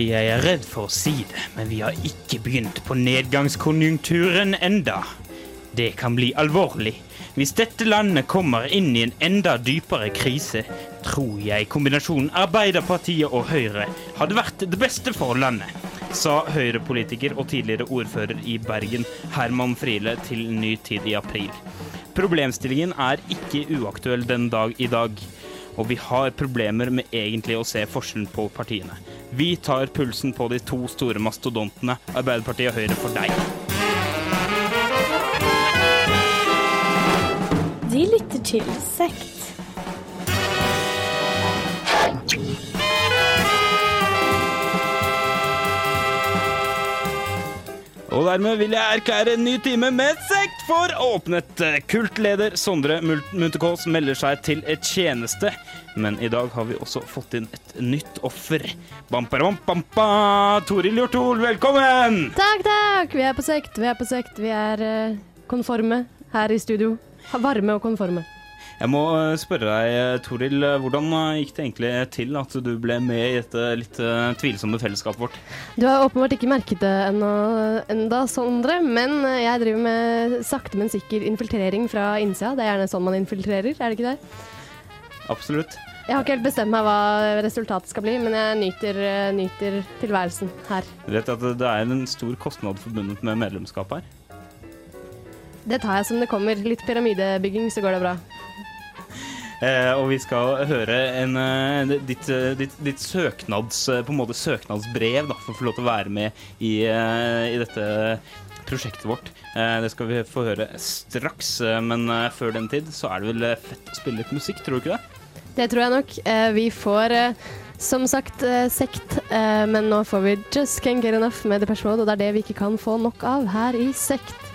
Jeg er redd for å si det, men vi har ikke begynt på nedgangskonjunkturen enda. Det kan bli alvorlig. Hvis dette landet kommer inn i en enda dypere krise, tror jeg kombinasjonen Arbeiderpartiet og Høyre hadde vært det beste for landet, sa Høyre-politiker og tidligere ordfører i Bergen Herman Friele til Ny Tid i april. Problemstillingen er ikke uaktuell den dag i dag, og vi har problemer med egentlig å se forskjellen på partiene. Vi tar pulsen på de to store mastodontene, Arbeiderpartiet og Høyre, for deg. De lytter til Sekt. Og dermed vil jeg erklære en ny time med sekt for åpnet. Kultleder Sondre Munterkaas melder seg til et tjeneste. Men i dag har vi også fått inn et nytt offer. Bamparabampa! Toril Hjorthol, velkommen! Takk, takk! Vi er på sekt, vi er på sekt. Vi er eh, konforme her i studio. Varme og konforme. Jeg må eh, spørre deg, eh, Toril, eh, hvordan gikk det egentlig til at du ble med i dette litt tvilsomme fellesskapet vårt? Du har åpenbart ikke merket det ennå, enda, Sondre, men jeg driver med sakte, men sikker infiltrering fra innsida. Det er gjerne sånn man infiltrerer, er det ikke det? Absolutt. Jeg har ikke helt bestemt meg hva resultatet skal bli, men jeg nyter, nyter tilværelsen her. Du vet at det er en stor kostnad forbundet med medlemskap her. Det tar jeg som det kommer. Litt pyramidebygging, så går det bra. Eh, og vi skal høre en, eh, ditt, eh, ditt, ditt søknads, eh, på en måte søknadsbrev da, for å få lov til å være med i, i dette prosjektet vårt. Eh, det skal vi få høre straks, men før den tid så er det vel fett å spille litt musikk, tror du ikke det? Det tror jeg nok. Eh, vi får som sagt sekt, men nå får vi Just Can't Get Enough med Depeche Mode, og det er det vi ikke kan få nok av her i sekt.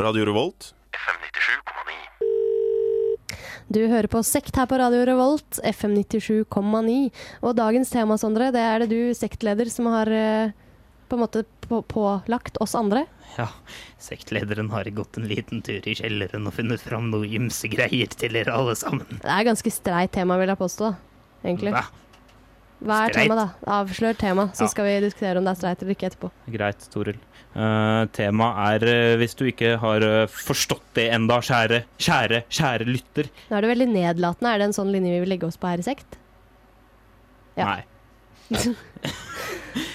Radio Revolt. FM 97,9. Du hører på Sekt her på Radio Revolt, FM 97,9. Og dagens tema, Sondre, det er det du, sektleder, som har eh, på en måte på pålagt oss andre. Ja, sektlederen har gått en liten tur i kjelleren og funnet fram noe ymse greier til dere alle sammen. Det er ganske streit tema, vil jeg påstå. Egentlig. Hva? Hva er Streit? temaet, da? Avslør tema, så Ja. skal vi diskutere om det er streit eller ikke etterpå. Greit, Toril. Uh, Temaet er, eh, hvis du ikke har eh, forstått det enda, kjære, kjære, kjære lytter Nå er det veldig nedlatende. Er det en sånn linje vi vil legge oss på her i sekt? Ja. Nei.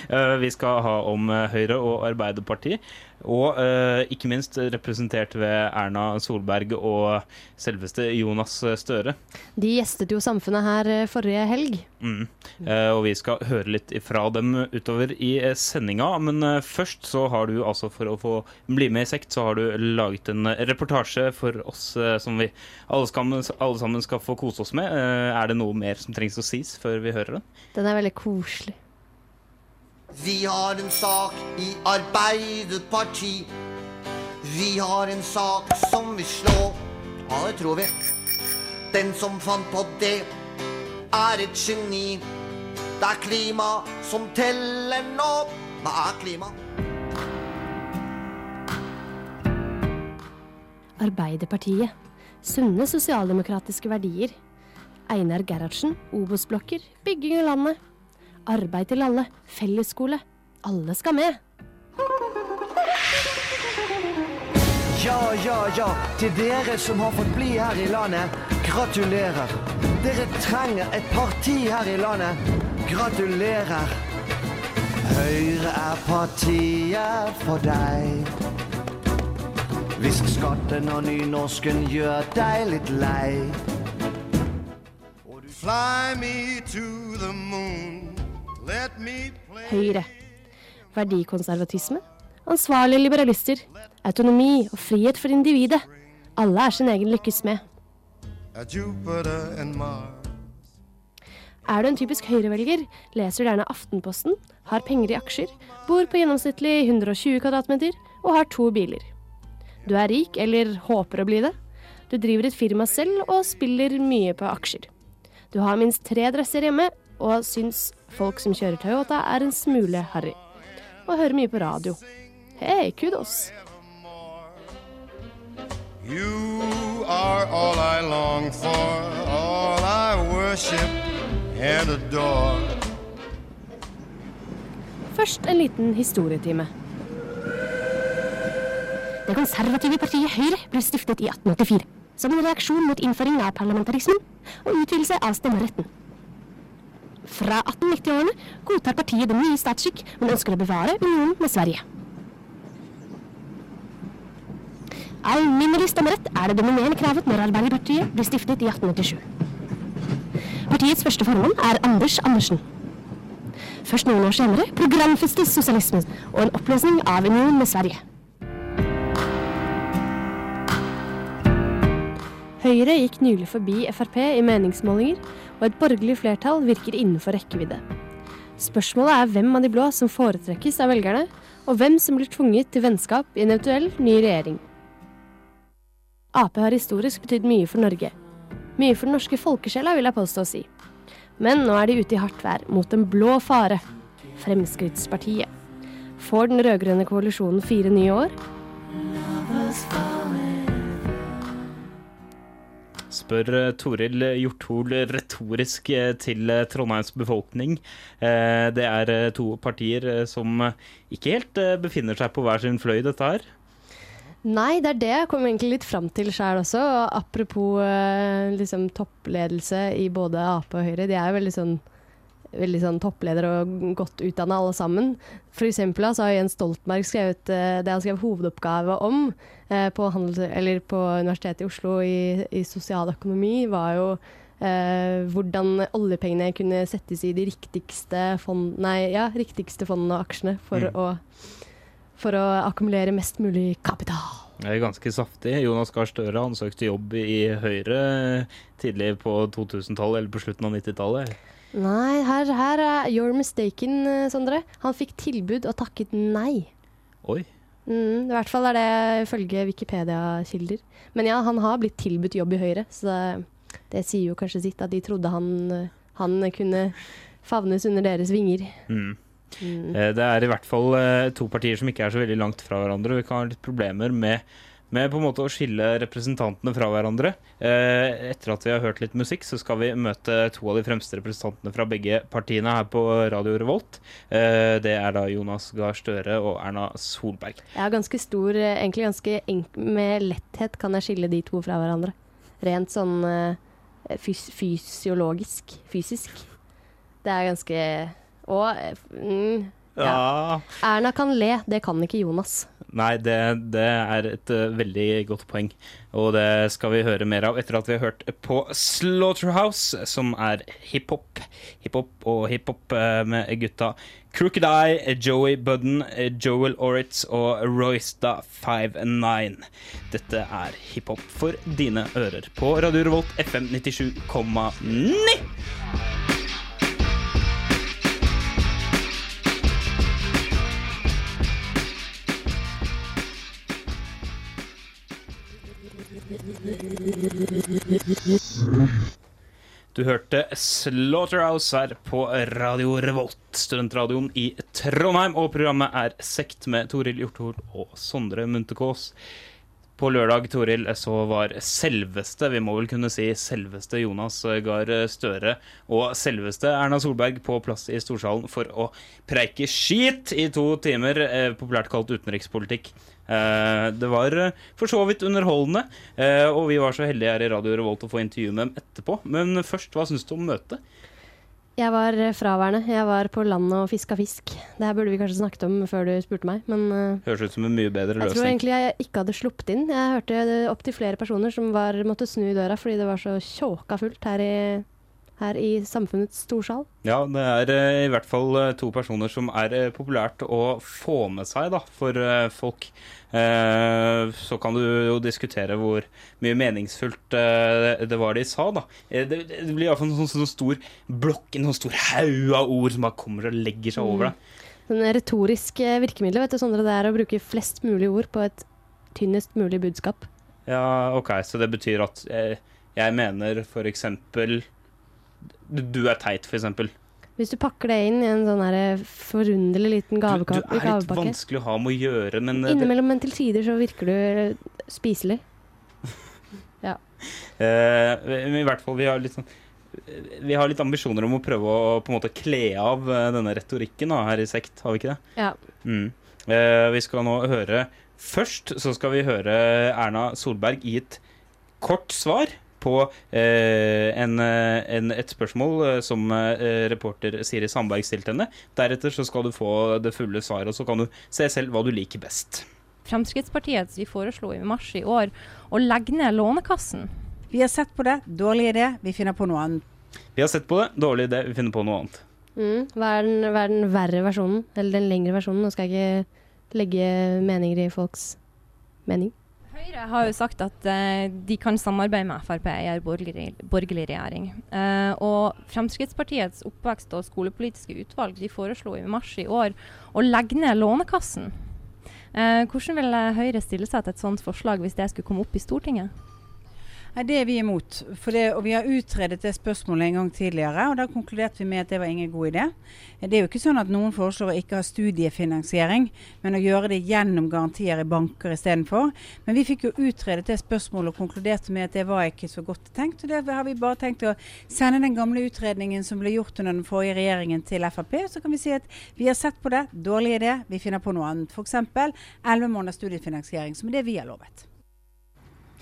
uh, vi skal ha om eh, Høyre og Arbeiderpartiet, og eh, ikke minst representert ved Erna Solberg og selveste Jonas Støre. De gjestet jo Samfunnet her eh, forrige helg. Mm. Eh, og vi skal høre litt fra dem utover i eh, sendinga, men eh, først så har du altså, for å få bli med i Sekt, så har du laget en reportasje for oss eh, som vi alle, skal, alle sammen skal få kose oss med. Er det noe mer som trengs å sies før vi hører den? Den er veldig koselig. Vi har en sak i Arbeiderparti. Vi har en sak som vil slå. Ja, det tror vi. Den som fant på det, er et geni. Det er klima som teller nå. Hva er klima? Arbeiderpartiet. Sunne sosialdemokratiske verdier. Einar Gerhardsen, Obos-blokker, bygging av landet. Arbeid til alle, fellesskole. Alle skal med. Ja, ja, ja, til dere som har fått bli her i landet, gratulerer. Dere trenger et parti her i landet. Gratulerer. Høyre er partiet for deg. Hvis skatten og nynorsken gjør deg litt lei. Fly me to the moon. Høyre. Verdikonservatisme. Ansvarlige liberalister. Autonomi og frihet for individet. Alle er sin egen lykkes med. Er du en typisk høyrevelger, leser du gjerne Aftenposten, har penger i aksjer, bor på gjennomsnittlig 120 kvadratmeter og har to biler. Du er rik, eller håper å bli det. Du driver et firma selv og spiller mye på aksjer. Du har minst tre dresser hjemme og syns folk som kjører Toyota er en smule harry. Og hører mye på radio. Hei, kudos! You are all I long for, all I worship and adore. Først en liten historietime. Det konservative partiet Høyre ble stiftet i 1884 som en reaksjon mot innføring av parlamentarismen og utvidelse av stemmeretten. Fra 1890-årene godtar partiet den nye statsskikk, men ønsker å bevare unionen med Sverige. Alminnelig stemmerett er det dominerende kravet når Arbeiderpartiet blir stiftet i 1887. Partiets første formann er Anders Andersen. Først noen år senere programfestes sosialismen og en oppløsning av unionen med Sverige. Høyre gikk nylig forbi Frp i meningsmålinger, og et borgerlig flertall virker innenfor rekkevidde. Spørsmålet er hvem av de blå som foretrekkes av velgerne, og hvem som blir tvunget til vennskap i en eventuell ny regjering. Ap har historisk betydd mye for Norge. Mye for den norske folkesjela, vil jeg påstå å si. Men nå er de ute i hardt vær, mot en blå fare. Fremskrittspartiet. Får den rød-grønne koalisjonen fire nye år? Spør eh, Toril Hjorthol retorisk eh, til eh, Trondheims befolkning. Det er to partier som ikke helt befinner seg på hver sin fløy, dette her. Nei, det er det jeg kom egentlig litt fram til sjøl også. Og apropos liksom toppledelse i både Ap og Høyre. De er jo veldig sånn, veldig sånn toppledere og godt utdanna alle sammen. For eksempel så har Jens Stoltenberg skrevet det han skrev hovedoppgave om på, handels, eller på Universitetet i Oslo i, i sosialøkonomi, var jo eh, hvordan oljepengene kunne settes i de riktigste, fond, nei, ja, riktigste fondene og aksjene for Mm. å for å akkumulere mest mulig kapital. Det er ganske saftig. Jonas Gahr Støre han søkte jobb i Høyre tidlig på 2000-tallet, eller på slutten av 90-tallet. Nei, her, her er you're mistaken, eh, Sondre. Han fikk tilbud og takket nei. Oi. Mm, I hvert fall er det ifølge Wikipedia-kilder. Men ja, han har blitt tilbudt jobb i Høyre, så det, det sier jo kanskje sitt at de trodde han, han kunne favnes under deres vinger. Mm. Mm. Eh, Det er i hvert fall eh, to partier som ikke er så veldig langt fra hverandre. Vi kan ha litt problemer med, med på en måte å skille representantene fra hverandre. Eh, Etter at vi har hørt litt musikk, så skal vi møte to av de fremste representantene fra begge partiene her på Radio Revolt. Eh, Det er da Jonas Gahr Støre og Erna Solberg. Jeg har ganske stor, eh, egentlig ganske enk med letthet kan jeg skille de to fra hverandre. Rent sånn fys fysiologisk, fysisk. Det er ganske Og mm, ja. ja. Erna kan le, det kan ikke Jonas. Nei, det, det er et uh, veldig godt poeng. Og det skal vi høre mer av etter at vi har hørt på Slaughterhouse, som er hiphop. Hiphop og hiphop uh, med gutta Crooked Eye, Joey Budden, Joel Oritz og Roysta 59. Dette er hiphop for dine ører på Radio Revolt FM 97,9. Du hørte Slaughterhouse her på Radio Revolt, studentradioen i Trondheim. Og programmet er Sekt med Toril Hjorthol og Sondre Munterkås. På lørdag, Toril, så var selveste, vi må vel kunne si selveste Jonas Gahr Støre og selveste Erna Solberg på plass i Storsalen for å preike skit i to timer, eh, populært kalt utenrikspolitikk. Eh, Det var eh, for så vidt underholdende, eh, og vi var så heldige her i Radio Revolt å få intervju med dem etterpå. Men først, hva syns du om møtet? Jeg var fraværende. Jeg var på landet og fiska fisk. Det her burde vi kanskje snakket om før du spurte meg, men Høres ut som en mye bedre løsning. jeg tror egentlig jeg ikke hadde sluppet inn. Jeg hørte opptil flere personer som var, måtte snu i døra fordi det var så tjåka fullt her i, her i samfunnets storsal. Ja, det er eh, i hvert fall eh, to personer som er eh, populært å få med seg da, for folk. Så kan du jo diskutere hvor mye meningsfullt det var de sa, da. Det, blir iallfall en sånn, sånn stor blokk, en sånn stor haug av ord som bare kommer og legger seg over deg. Sånn retorisk virkemiddel, vet du, Sondre, det er å bruke flest mulig ord på et tynnest mulig budskap. Ja, OK, så det betyr at jeg mener for eksempel du, du er teit, eksempel. Hvis du pakker det inn i en sånn forunderlig liten Du, du er litt gavepakke vanskelig å ha med å gjøre, men eh, Innimellom, men til tider så virker du spiselig. ja. men i hvert fall, vi har litt sånn vi har litt ambisjoner om å prøve å på en måte kle av eh, denne retorikken da, her i Sekt, har vi ikke det? Ja. Mm. Eh, vi skal nå høre Først så skal vi høre Erna Solberg i et kort svar på eh, en, eh, en, et spørsmål eh, som eh, reporter Siri Sandberg stilte henne. Deretter så skal du få det fulle svaret, og så kan du se selv hva du liker best. Fremskrittspartiet vi foreslo i mars i år å legge ned Lånekassen. Vi har sett på det. Dårlig idé. Vi finner på noe annet. Vi har sett på det. Dårlig idé. Vi finner på noe annet. Mm. Hva, er den, hva er den verre versjonen? Eller den lengre versjonen? Nå skal jeg ikke legge meninger i folks mening. Høyre har jo sagt at uh, de kan samarbeide med Frp i en borgerlig, regjering. Uh, og Fremskrittspartiets oppvekst- og skolepolitiske utvalg de foreslo i mars i år å legge ned Lånekassen. Uh, hvordan vil Høyre stille seg til et sånt forslag hvis det skulle komme opp i Stortinget? Nei, Det er vi imot. Det, og Vi har utredet det spørsmålet en gang tidligere, og da konkluderte vi med at det var ingen god idé. Det er jo ikke sånn at noen foreslår å ikke ha studiefinansiering, men å gjøre det gjennom garantier i banker istedenfor. Men vi fikk jo utredet det spørsmålet og konkluderte med at det var ikke så godt tenkt. og Det har vi bare tenkt å sende den gamle utredningen som ble gjort under den forrige regjeringen til Frp. Så kan vi si at vi har sett på det. Dårlig idé. Vi finner på noe annet. F.eks. 11 måneders studiefinansiering, som er det vi har lovet.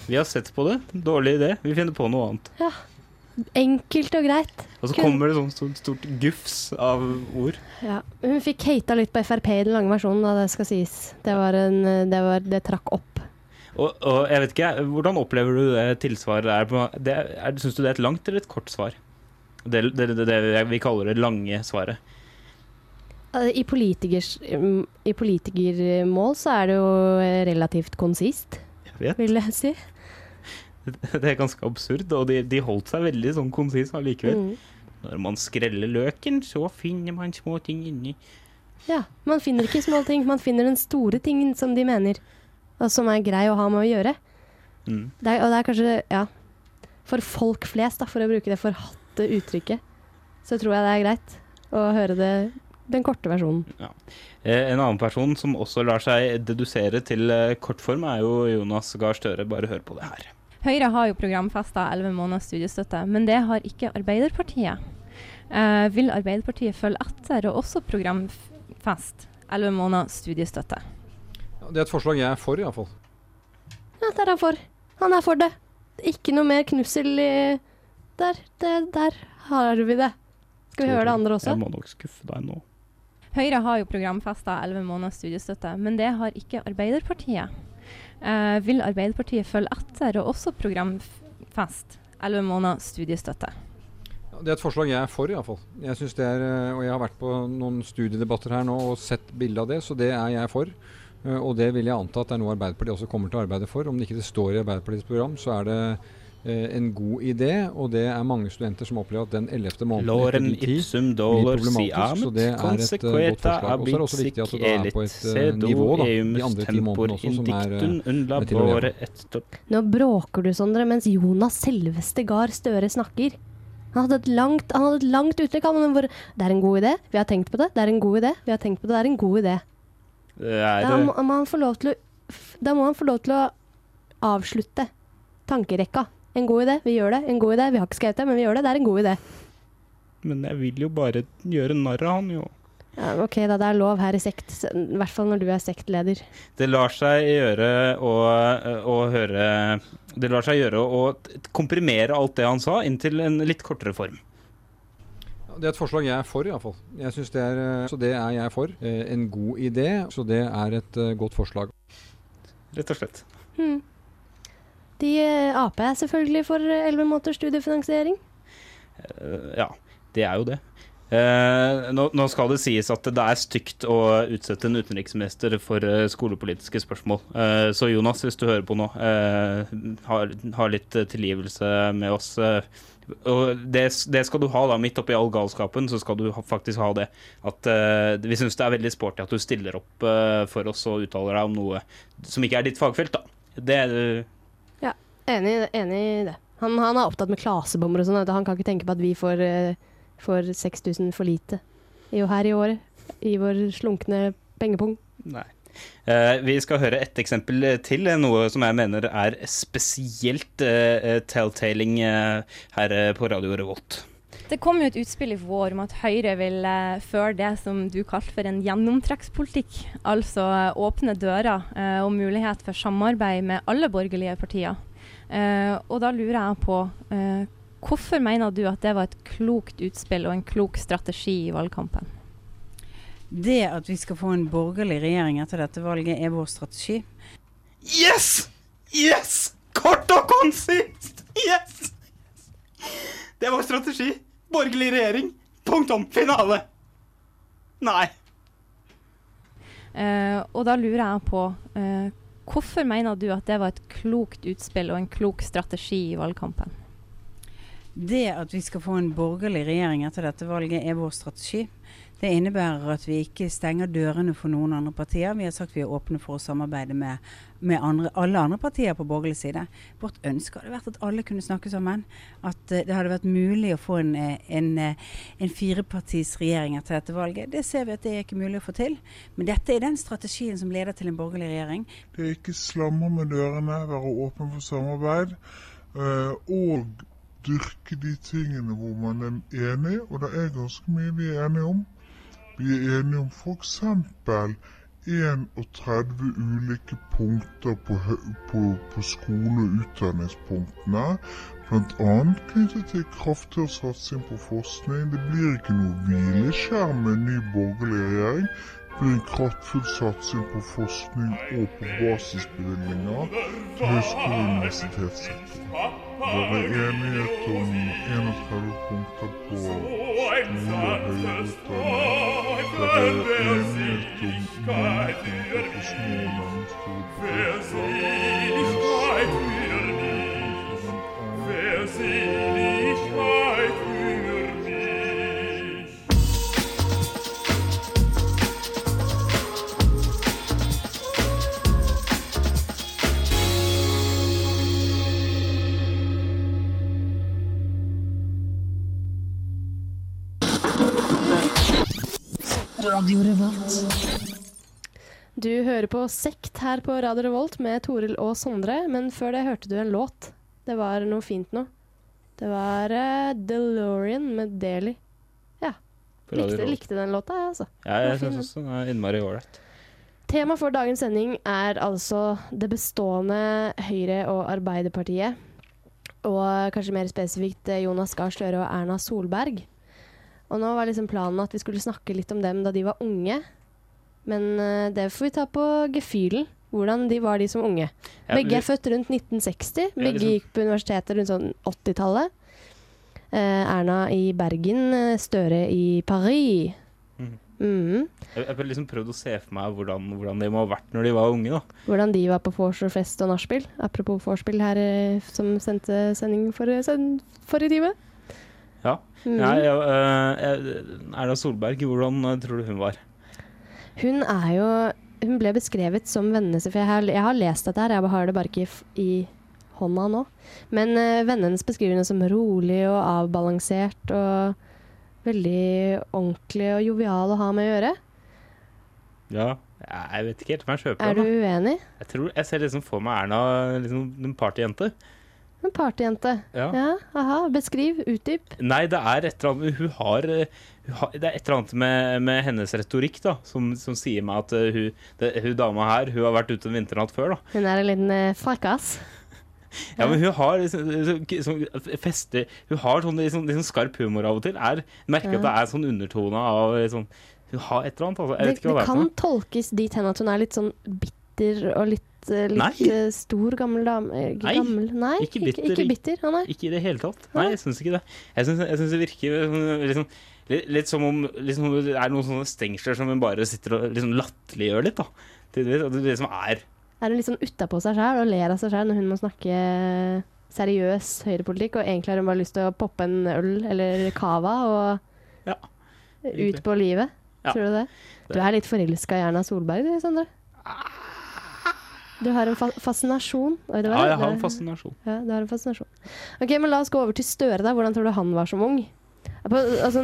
Vi har sett på det. Dårlig idé. Vi finner på noe annet. Ja. Enkelt og greit. Og så kommer det sånn stort, stort gufs av ord. Ja. Hun fikk hata litt på Frp i den lange versjonen, da det skal sies. Det, var en, det, var, det trakk opp. Og, og jeg vet ikke, hvordan opplever du det tilsvaret der? det er, Syns du det er et langt eller et kort svar? Det, det, det, vi kaller det lange svaret. Eh, I, mm, I politikermål så er det jo relativt konsist, vet. vil jeg si. Det er ganske absurd, og de, de holdt seg veldig sånn konsis allikevel. Mm. Når man skreller løken, så finner man små ting inni. Ja, man finner ikke små ting, man finner den store tingen som de mener, og som er grei å ha med å gjøre. Mm. Det er, og det er kanskje, ja, for folk flest, da, for å bruke det forhatte uttrykket, så tror jeg det er greit å høre det, den korte versjonen. Eh, en annen person som også lar seg dedusere til eh, kortform, er jo Jonas Gahr Støre. Bare hør på det her. Høyre har jo programfesta 11 måneders studiestøtte, men det har ikke Arbeiderpartiet. Eh, vil Arbeiderpartiet følge etter og også programfeste 11 måneders studiestøtte? Ja, det er et forslag jeg er for, iallfall. Ja, der er han for. Han er for det. Ikke noe mer knussel i Der, det, der har vi det. Skal vi høre det andre også? Jeg må nok skuffe deg nå. Høyre har jo programfesta 11 måneders studiestøtte, men det har ikke Arbeiderpartiet. Eh, vil Arbeiderpartiet følge etter og også programfeste 11 måneders studiestøtte? Det er et forslag jeg er for, iallfall. Jeg synes eh, jeg har vært på noen studiedebatter her nå og sett bilde av det, så det er jeg for. Eh, Og det vil jeg anta at det er noe Arbeiderpartiet også kommer til å arbeide for. Om det ikke det står i Arbeiderpartiets program, så er det en god idé, og det er mange studenter som opplever at den 11. måneden etter ipsum blir si problematisk, så det er et eh, godt consequeta forslag. Og så er det også viktig at det er på et eh, sedo nivå, da, de andre ti tempor månedene også, som er, eh, til å leve. Nå bråker du, Sondre, mens Jonas selveste Gahr Støre snakker. Han hadde et langt, han hadde et langt uttrykk. Han, hvor det er en god idé, vi har tenkt på det, det er en god idé, vi har tenkt på det, det er en god idé. Da må, må han få lov til å, da må han få lov til å avslutte tankerekka. En god idé, vi gjør det. En god idé, vi har ikke skrevet det, men vi gjør det. Det er en god idé. Men jeg vil jo bare gjøre narr av han, jo. Ja, ok, da det er lov her i sekt. I hvert fall når du er sektleder. Det lar seg gjøre å, å høre Det lar seg gjøre å komprimere alt det han sa, inn til en litt kortere form. Det er et forslag jeg er for, iallfall. Jeg synes det så det er jeg for. Eh, En god idé, så det er et eh, godt forslag. Rett og slett. Hmm. De eh, Ap er selvfølgelig for elleve måneders studiefinansiering. Eh, ja, det er jo det. Eh, nå, nå skal det sies at det er stygt å utsette en utenriksminister for eh, skolepolitiske spørsmål. Eh, så Jonas, hvis du hører på nå, eh, har, har litt eh, tilgivelse med oss. eh, og det, det skal du ha da, midt oppi all galskapen, så skal du ha, faktisk ha det. At eh, Vi syns det er veldig sporty at du stiller opp eh, for oss og uttaler deg om noe som ikke er ditt fagfelt, da. Det eh, Enig, enig i det. Han, han er opptatt med klasebomber og sånn. Han kan ikke tenke på at vi får eh, får 6000 for lite jo her i året. I vår slunkne pengepung. Nei. Uh, vi skal høre et eksempel til, eh, noe som jeg mener er spesielt uh, telltaling uh, her på Radio Revolt. Det kom jo et utspill i vår om at Høyre vil føre det som du kalte for en gjennomtrekkspolitikk. Altså åpne dører og mulighet for samarbeid med alle borgerlige partier. Eh, og da lurer jeg på eh, hvorfor mener du at det var et klokt utspill og en klok strategi i valgkampen? Det at vi skal få en borgerlig regjering etter dette valget, er vår strategi. Yes! Yes! Kort og konsist! Yes! Det var strategi. Borgerlig regjering. Punktum. Finale. Nei. Uh, og da lurer jeg på eh, hvorfor mener du at det var et klokt utspill og en klok strategi i valgkampen? Det at vi skal få en borgerlig regjering etter dette valget, er vår strategi. Det innebærer at vi ikke stenger dørene for noen andre partier. Vi har sagt vi er åpne for å samarbeide med, med andre, alle andre partier på borgerlig side. Vårt ønske hadde vært at alle kunne snakke sammen. At uh, det hadde vært mulig å få en, eh, en, uh, en firepartis regjering etter dette valget. Det ser vi at det er ikke mulig å få til. Men dette er den strategien som leder til en borgerlig regjering. Det er ikke slamre med dørene, være åpen for samarbeid. Og dyrke de tingene hvor man er enig, og det er ganske mye vi er enige om. Vi er enige om f.eks. 31 ulike punkter på, på, på skole- og utdanningspunktene. Bl.a. knyttet til kraftigere satsing på forskning. Det blir ikke noe hvileskjerm med ny borgerlig regjering. Det blir en kraftfull satsing på forskning og på basisbevilgninger til høyskole- og universitetssektoren. Det er enighet om 31 punkter på skole og høyere utdanning. Det er enighet om mange punkter på små og Revolt. Du hører på Sekt her på Radio Revolt med Toril og Sondre, men før det hørte du en låt. Det var noe fint nå. Det var uh, DeLorean med Daily. Ja. Likte, likte den låta, jeg, altså. Ja, jeg syns også den er innmari ålreit. Tema for dagens sending er altså det bestående Høyre og Arbeiderpartiet. Og kanskje mer spesifikt eh, Jonas Gahr Støre og Erna Solberg. Og nå var liksom planen at vi skulle snakke litt om dem da de var unge. Men uh, det får vi ta på gefühlen. Hvordan de var de som unge. Ja, Begge er født rundt 1960. Ja, Begge liksom- gikk på universitetet rundt sånn 80-tallet. Uh, Erna i Bergen, eh, Støre i Paris. Mm. Mm. Jeg har liksom prøvd å se for meg hvordan, hvordan de må ha vært når de var unge. da. Hvordan de var på vors og nachspiel. Apropos vorspiel her, eh, som sendte sending sen, forrige time. Ja. Mm. Nei, eh, Erna Solberg, hvordan eh, tror du hun var? Hun er jo Hun ble beskrevet som vennene for jeg har, jeg har lest dette her, jeg har det bare ikke i, i hånda nå. Men uh, vennene hennes beskriver henne som rolig og avbalansert og veldig ordentlig og jovial å ha med å gjøre. Ja, Jeg vet ikke helt om jeg kjøper Er du uenig? Jeg tror jeg ser liksom for meg Erna liksom en partyjente. En partyjente. Ja. ja. Aha. Beskriv. Utdyp. Nei, det er et eller annet Hun har, eh, hun har Det er et eller annet med, med hennes retorikk da som, som sier meg at uh, hun, det, hun dama her Hun har vært ute en vinternatt før, da. Hun er en liten uh, frekkas. Ja, men hun har liksom, liksom, Hun har sånn liksom, liksom skarp humor av og til. Er, merker Ja. at det er sånn undertone av liksom, Hun har et eller annet. Altså. Det, det kan tolkes dit hen at hun er litt sånn bitter og litt, eh, litt Nei. eh, stor, gammel dame. eh, Nei, gammel. Nei, ikke bitter. Ikke, ikke bitter. Ah. Ikke i det hele tatt. Nei, jeg syns ikke det. Jeg syns, det virker sånn, liksom, litt, litt som om liksom, det er noen sånne stengsler som hun bare sitter og liksom latterliggjør litt. da. Tidvis, At det liksom er Er hun litt sånn utapå seg sjæl og ler av seg sjæl når hun må snakke seriøs høyrepolitikk, og egentlig har hun bare lyst til å poppe en øl eller cava og Ja, ut på livet? Ja. Tror du det? Du er litt forelska i Erna Solberg, du, Sondre? Du har en fa fascinasjon. Oi, det var Ja, jeg har en fascinasjon. Ja, du har en fascinasjon. Ok, men La oss gå over til Støre. da. Hvordan tror du han var som ung? På, altså,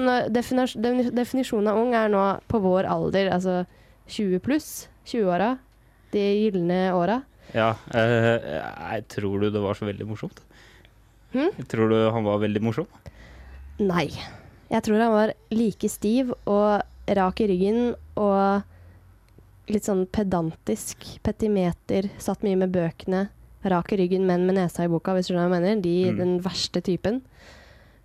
definisjonen av ung er nå på vår alder, altså 20 pluss. 20-åra. De gylne åra. Ja, eh, jeg tror du det var så veldig morsomt? Hm? Tror du han var veldig morsom? Nei. Jeg tror han var like stiv og rak i ryggen og litt sånn pedantisk. Petimeter. Satt mye med bøkene. Rak i ryggen, men med nesa i boka, hvis du mener. De, Mm. Den verste typen.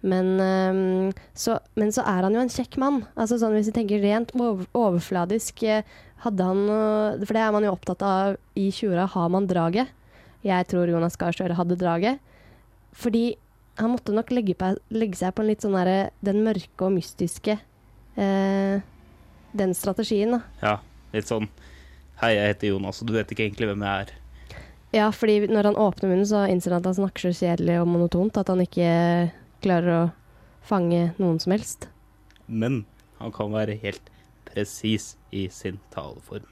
Men, um, så, men så er han jo en kjekk mann. Altså sånn Hvis vi tenker rent over, overfladisk eh, hadde han noe- For det er man jo opptatt av i 20-åra. Har man draget? Jeg tror Jonas Gahr Støre hadde draget. Fordi han måtte nok legge, på, legge seg på en litt sånn der, Den mørke og mystiske eh, Den strategien, da. Ja, litt sånn Hei, jeg heter Jonas, og du vet ikke egentlig hvem jeg er. Ja, fordi når han åpner munnen, så innser han at han snakker så kjedelig og monotont at han ikke klarer å fange noen som helst. Men han kan være helt presis i sin taleform.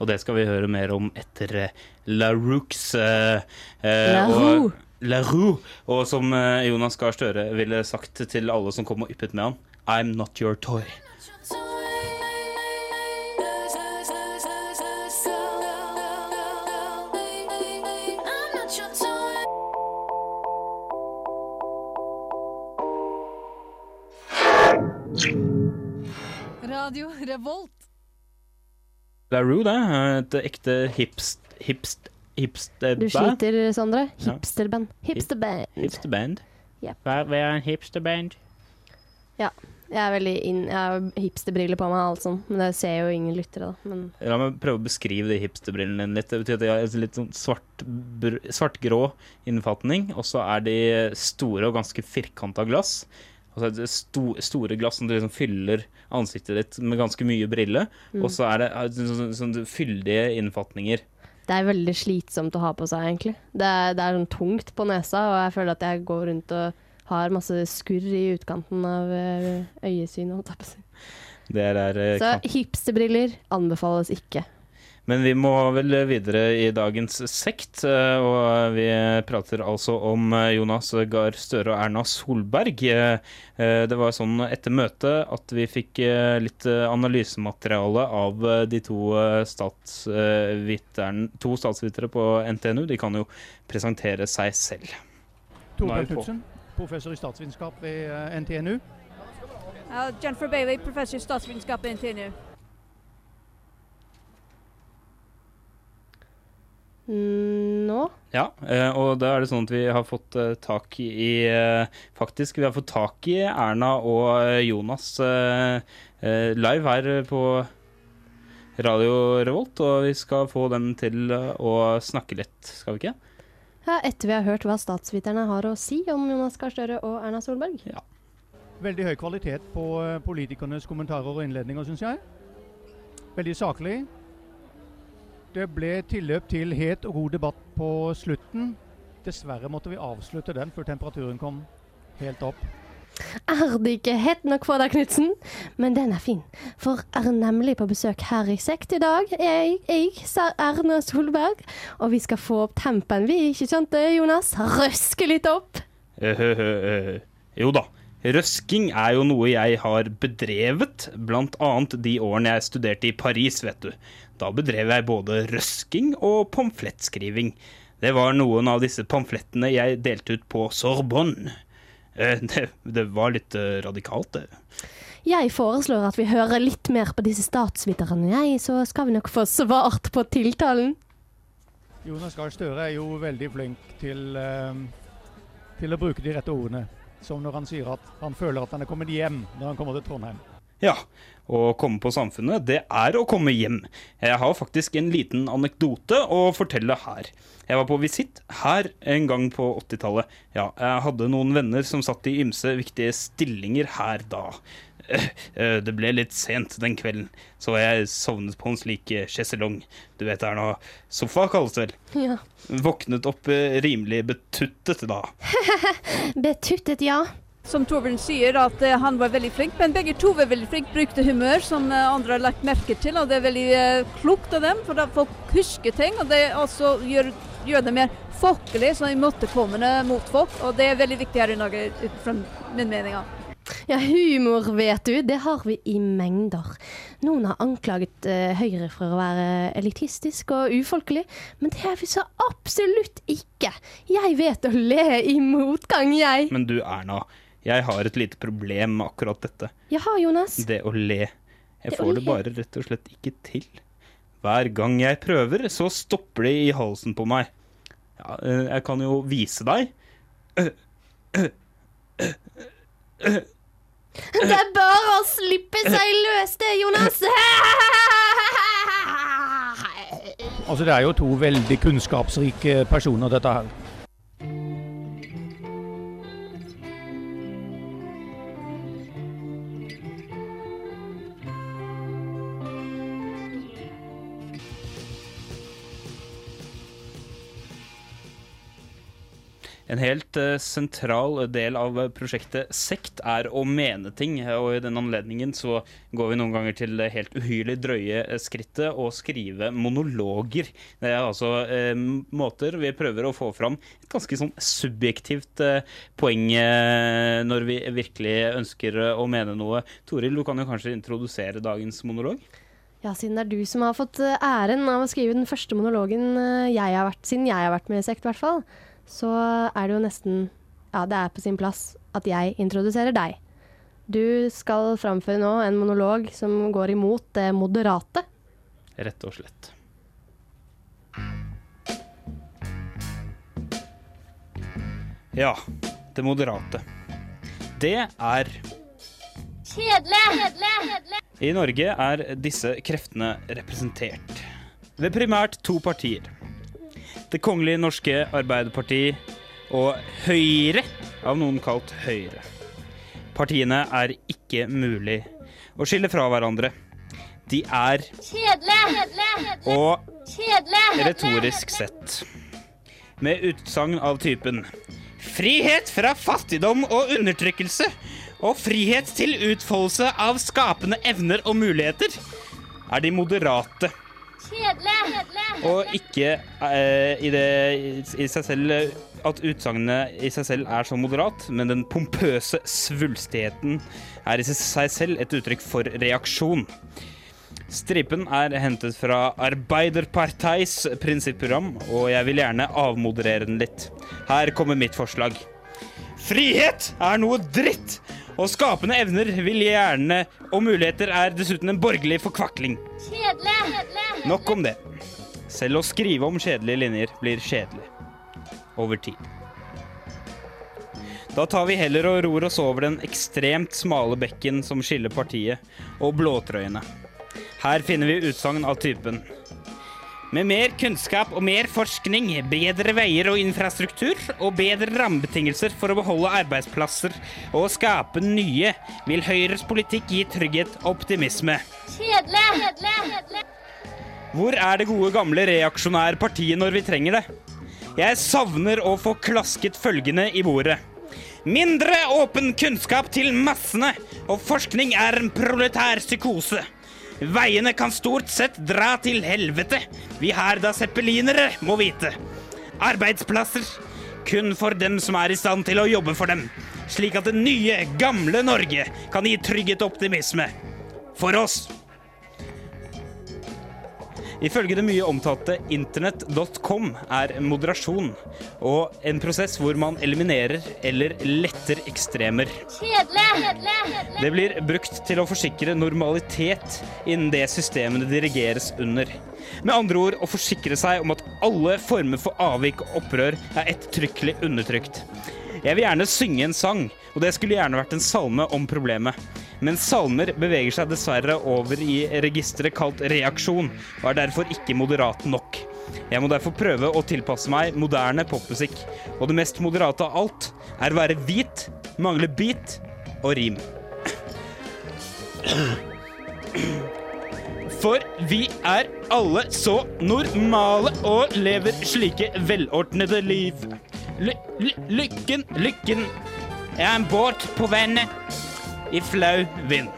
Og det skal vi høre mer om etter eh, La Rooks. Eh, eh, La og- La Roux. Og som eh, Jonas Gahr Støre ville sagt til alle som kom og yppet med han, I'm not your toy. Revolt. LaRue, det. Et ekte hipst... hipst hipsterband. Du sliter, Sondre. Hipsterband. Hipsterband. Hipsterband. Yep. Hva, hva er en hipsterband? Ja. Jeg er veldig inn... Jeg har hipsterbriller på meg og alt sånt, men det ser jo ingen lyttere, da. Men La meg prøve å beskrive de hipsterbrillene dine litt. Det betyr at de har en litt sånn svart-grå svart-grå innfatning, og så er de store og ganske firkanta glass. Altså sto, store glass som du liksom fyller ansiktet ditt med ganske mye brille. Mm. Og så er det eh, sånn, sånn, sånn fyldige innfatninger. det er veldig slitsomt å ha på seg, egentlig. Det er, det er sånn tungt på nesa, og jeg føler at jeg går rundt og har masse skurr i utkanten av eh, øyesynet, holdt jeg på å si. Eh, Så hipsterbriller anbefales ikke. Men vi må vel videre i dagens sekt, eh, og vi prater altså om eh, Jonas Gahr Støre og Erna Solberg. Eh, Det var sånn etter møtet at vi fikk litt analysemateriale av de to to statsvitere på NTNU. De kan jo presentere seg selv. Torbjørn. Knutsen, professor i statsvitenskap ved NTNU. Uh, Jennifer Bailey, professor i statsvitenskap ved NTNU. Nå? Ja, eh, og da er det sånn at vi har fått eh, tak i eh, Faktisk, vi har fått tak i Erna og Jonas live her på Radio Revolt, og vi skal få dem til å snakke litt, skal vi ikke? Ja, etter vi har hørt hva statsviterne har å si om Jonas Gahr Støre og Erna Solberg. Veldig høy kvalitet på politikernes kommentarer og innledninger, syns jeg. Veldig saklig. Det ble tilløp til het og god debatt på slutten. Dessverre måtte vi avslutte den før temperaturen kom helt opp. Er det ikke hett nok for deg, Knutsen? Men den er fin, for er nemlig på besøk her i Sekt i dag. Jeg, jeg ser Erna Solberg, og vi skal få opp tempen, vi, ikke sant det, Jonas? Røske litt opp. Eh, eh, eh, Jo da. Røsking er jo noe jeg har bedrevet, annet de årene jeg studerte i Paris, vet du. Da bedrev jeg både røsking og pamflettskriving. Det var noen av disse pamflettene jeg delte ut på Sorbonne. Eh, Det, det var litt eh, radikalt, det. Jeg foreslår at vi hører litt mer på disse statsviterne, jeg, så skal vi nok få svart på tiltalen. Jonas Gahr Støre er jo veldig flink til, eh, til å bruke de rette ordene. Som når han sier at han føler at han er kommet hjem når han kommer til Trondheim. Ja, å komme på Samfunnet, det er å komme hjem. Jeg har faktisk en liten anekdote å fortelle her. Jeg var på visitt her en gang på 80-tallet. Ja, jeg hadde noen venner som satt i ymse viktige stillinger her da. Eh, eh, Det ble litt sent den kvelden, så jeg sovnet på en slik eh, sjeselong. Du vet det er noe sofa kalles det vel. Ja. Våknet opp rimelig betuttet da. Betuttet, ja. Som Torbjørn sier, at eh, han var veldig flink, men begge to var veldig flinke. Brukte humør, som eh, andre har lagt merke til. Og det er veldig eh, klokt av dem, for da folk husker ting. Og det også gjør, gjør det mer folkelig, sånn imøtekommende mot folk. Og det er veldig viktig her i Norge, ut fra min mening. ja. Ja, humor, vet du, det har vi i mengder. Noen har anklaget uh, Høyre for å være elitistisk og ufolkelig, men det er vi så absolutt ikke. Jeg vet å le i motgang, jeg. Men du Erna, jeg har et lite problem med akkurat dette. Jaha, Jonas. Det å le. Jeg Det får det bare rett og slett ikke til. Hver gang jeg prøver, så stopper det i halsen på meg. Ja, eh, jeg kan jo vise deg. Det er bare å slippe seg løs, det, Jonas. Altså, det er jo to veldig kunnskapsrike personer, dette her. En helt eh, sentral del av eh, prosjektet Sekt er å mene ting, og i den anledningen så går vi noen ganger til det helt uhyrlig drøye eh, skrittet å skrive monologer. Det er altså eh, måter vi prøver å få fram et ganske sånn subjektivt eh, poeng eh, når vi virkelig ønsker å mene noe. Toril, du kan jo kanskje introdusere dagens monolog? Ja, siden det er du som har fått æren av å skrive den første monologen jeg har vært, siden jeg har vært med i Sekt, i hvert fall, så er det jo nesten Ja, det er på sin plass at jeg introduserer deg. Du skal framføre nå en monolog som går imot det moderate. Rett og slett. Ja, det moderate. Det er Kjedelig! I Norge er disse kreftene representert ved primært to partier. Det kongelige norske Arbeiderparti og Høyre, av noen kalt Høyre. Partiene er ikke mulig å skille fra hverandre. De er, Kjedelig! og Kjedelig! retorisk sett, med utsagn av typen Frihet fra fattigdom og undertrykkelse, og frihet til utfoldelse av skapende evner og muligheter, er de moderate. Kjedelig! Og ikke eh, i, det, i seg selv at utsagnet i seg selv er så moderat, men den pompøse svulstigheten er i seg selv et uttrykk for reaksjon. Stripen er hentet fra Arbeiderparteis prinsipprogram, og jeg vil gjerne avmoderere den litt. Her kommer mitt forslag. Frihet er noe dritt! Og skapende evner vil gjerne, og muligheter er dessuten en borgerlig forkvakling. Kjedelig! Nok om det. Selv å skrive om kjedelige linjer blir kjedelig. Over tid. Da tar vi heller og ror oss over den ekstremt smale bekken som skiller partiet og blåtrøyene. Her finner vi utsagn av typen med mer kunnskap og mer forskning, bedre veier og infrastruktur og bedre rammebetingelser for å beholde arbeidsplasser og skape nye, vil Høyres politikk gi trygghet og optimisme. Kjedelig! Hvor er det gode gamle reaksjonære partiet når vi trenger det? Jeg savner å få klasket følgende i bordet. Mindre åpen kunnskap til massene, og forskning er en proletær psykose. Veiene kan stort sett dra til helvete. Vi herda zeppelinere må vite. Arbeidsplasser kun for dem som er i stand til å jobbe for dem. Slik at det nye, gamle Norge kan gi trygghet og optimisme. For oss. Ifølge det mye omtalte internett.com er moderasjon og en prosess hvor man eliminerer eller letter ekstremer. Kjedelig! Det blir brukt til å forsikre normalitet innen det systemene dirigeres under. Med andre ord å forsikre seg om at alle former for avvik og opprør er ettertrykkelig undertrykt. Jeg vil gjerne synge en sang, og det skulle gjerne vært en salme om problemet. Men salmer beveger seg dessverre over i registeret kalt reaksjon, og er derfor ikke moderat nok. Jeg må derfor prøve å tilpasse meg moderne popmusikk, og det mest moderate av alt er å være hvit, mangle beat og rim. For vi er alle så normale og lever slike velordnede liv. Ly ly lykken, lykken er en båt på vannet i flau vind.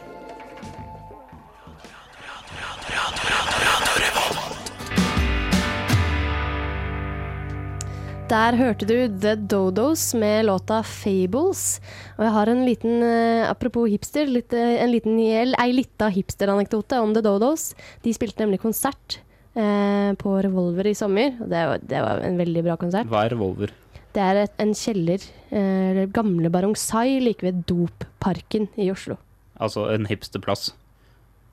Der hørte du The Dodos med låta 'Fables'. Og jeg har en liten, eh, apropos hipster, litt, eh, en liten, ei lita hipsteranekdote om The Dodos. De spilte nemlig konsert eh, på Revolver i sommer, og det var, det var en veldig bra konsert. Hva er revolver? Det er et, en kjeller, eh, gamle Barong Sai, like ved Dopparken i Oslo. Altså en hipsterplass.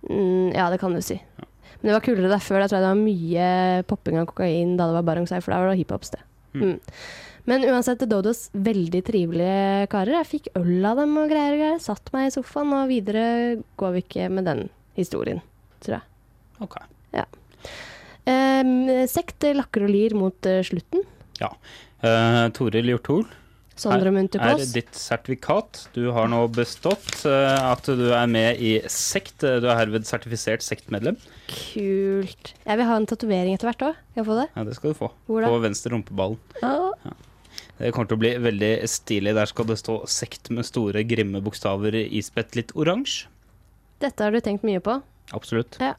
Mm, ja, det kan du si. Men det var kulere der før. Da tror jeg det var mye popping av kokain da det var Barong Sai, for da var det hiphop-sted. Mm. Mm. Men uansett, Dodos, veldig trivelige karer. Jeg fikk øl av dem og greier og greier. Satt meg i sofaen, og videre går vi ikke med den historien, tror jeg. Ok. Ja. Eh, sekt lakker og lir mot uh, slutten. Ja. Uh, Toril Hjorthol. Sondre her er ditt sertifikat. Du har nå bestått uh, at du er med i sekt. Du er herved sertifisert sektmedlem. Kult. Jeg vil ha en tatovering etter hvert òg. Kan jeg få det? Ja, det skal du få. Hvor da? På venstre rumpeball. Ja. Det kommer til å bli veldig stilig. Der skal det stå 'sekt' med store, grimme bokstaver ispett litt oransje. Dette har du tenkt mye på. Absolutt. Ja.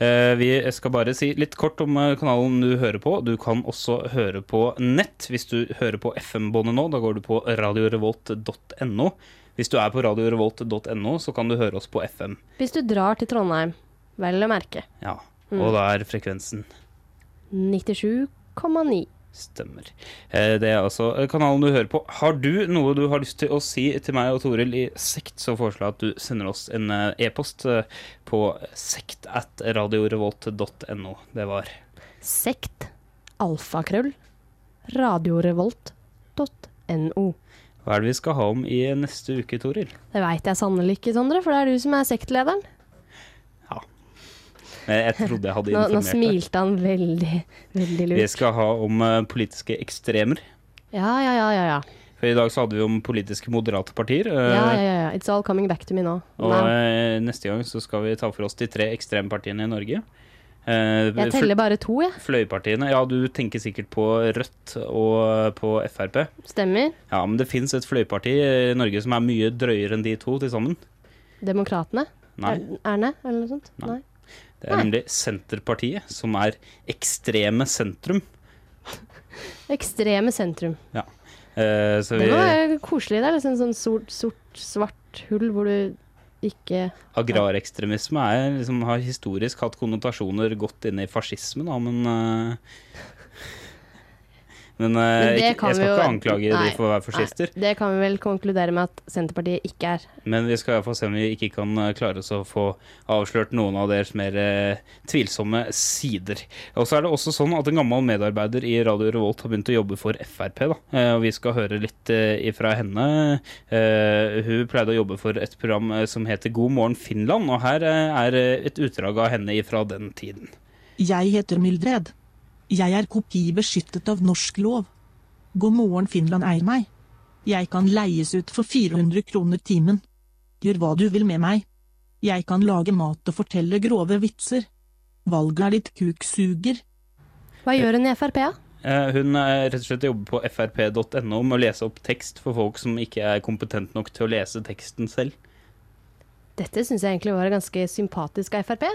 Eh, vi skal bare si litt kort om eh, kanalen du hører på. Du kan også høre på nett hvis du hører på FM-båndet nå. Da går du på radiorevolt.no. Hvis du er på radiorevolt.no, så kan du høre oss på FM. Hvis du drar til Trondheim, vel å merke. Ja, Mm. Og da er frekvensen 97,9. Stemmer. Eh, Det er altså eh, kanalen du hører på. Har du noe du har lyst til å si til meg og Toril i sekt, så foreslår jeg at du sender oss en eh, e-post på sekt at radiorevolt.no. Det var Sekt. Alfakrøll. Radiorevolt.no. Hva er det vi skal ha om i neste uke, Toril? Det veit jeg sannelig ikke, Sondre, for det er du som er sektlederen. Jeg trodde jeg hadde Nå, nå informert deg. smilte han veldig, veldig lurt. Vi skal ha om eh, politiske ekstremer. Ja, ja, ja, ja. ja. For I dag så hadde vi om politiske moderate partier. eh, Ja, ja, ja, ja. It's all coming back to me nå. Og Nei. eh, neste gang så skal vi ta for oss de tre ekstrempartiene i Norge. Jeg teller bare to, jeg. Fløypartiene. Ja, du tenker sikkert på Rødt og på Frp. Stemmer. Ja, men det fins et fløyparti i Norge som er mye drøyere enn de to til sammen. Demokratene? Nei. Er- Erne, eller noe sånt? Nei. Nei. Det er nemlig Senterpartiet, som er ekstreme sentrum. Ekstreme sentrum. Ja. Eh, så Det vi koselig. Det er liksom sånn sort, sort, svart hull hvor du ikke Agrarekstremisme er, liksom, har historisk hatt konnotasjoner godt inn i fascismen, da, men eh, Men, eh, Men det ikke, jeg skal vi jo- ikke anklage Nei, de for å være fascister. Nei, det kan vi vel konkludere med at Senterpartiet ikke er. Men vi skal i hvert fall se om vi ikke kan eh, klare oss å få avslørt noen av deres mer eh, tvilsomme sider. Og så er det også sånn at en gammel medarbeider i Radio Revolt har begynt å jobbe for Frp. Da. Eh, og vi skal høre litt ifra henne. Eh, hun pleide å jobbe for et program som heter God morgen Finland, og her er et utdrag av henne ifra den tiden. Jeg heter Mildred. Jeg er kopibeskyttet av norsk lov. God morgen Finland eier meg. Jeg kan leies ut for 400 kroner timen. Gjør hva du vil med meg. Jeg kan lage mat og fortelle grove vitser. Valget er ditt kuksuger. Hva gjør hun i Frp, da? Eh, hun er rett og slett jobber på frp.no med å lese opp tekst for folk som ikke er kompetent nok til å lese teksten selv. Dette syns jeg egentlig var ganske sympatisk av Frp.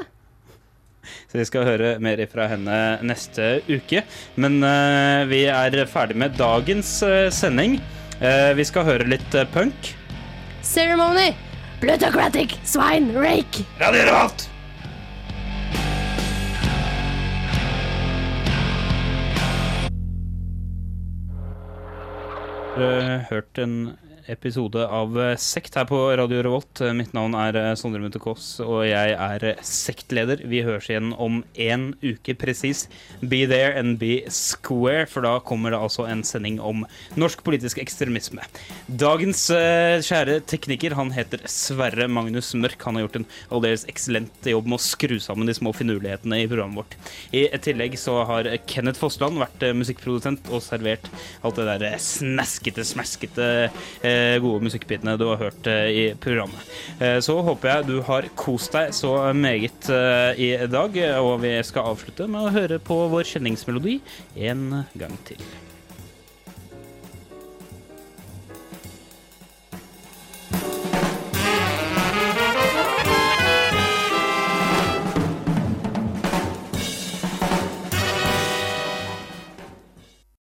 Så vi skal høre mer fra henne neste uke. Men uh, vi er ferdig med dagens uh, sending. Uh, vi skal høre litt punk. Ceremony! Plutocratic! Swine! Rake! Radio Revolt! Eh, hørt en episode av eh, Sekt her på Radio Revolt. Eh, Mitt navn er eh, Sondre Munthe Kaas, og jeg er sektleder. Vi høres igjen om én uke presis. Be there and be square, for da kommer det altså en sending om norsk politisk ekstremisme. Dagens kjære tekniker, han heter Sverre Magnus Mørk. Han har gjort en aldeles eksellent jobb med å skru sammen de små finurlighetene i programmet vårt. I tillegg så har Kenneth Fossland vært musikkprodusent og servert alt det der snaskete, smaskete eh, gode musikkbitene du har hørt eh, i programmet. Eh, så håper jeg du har kost deg så meget eh, i dag, og vi skal avslutte med å høre på vår kjenningsmelodi en gang til.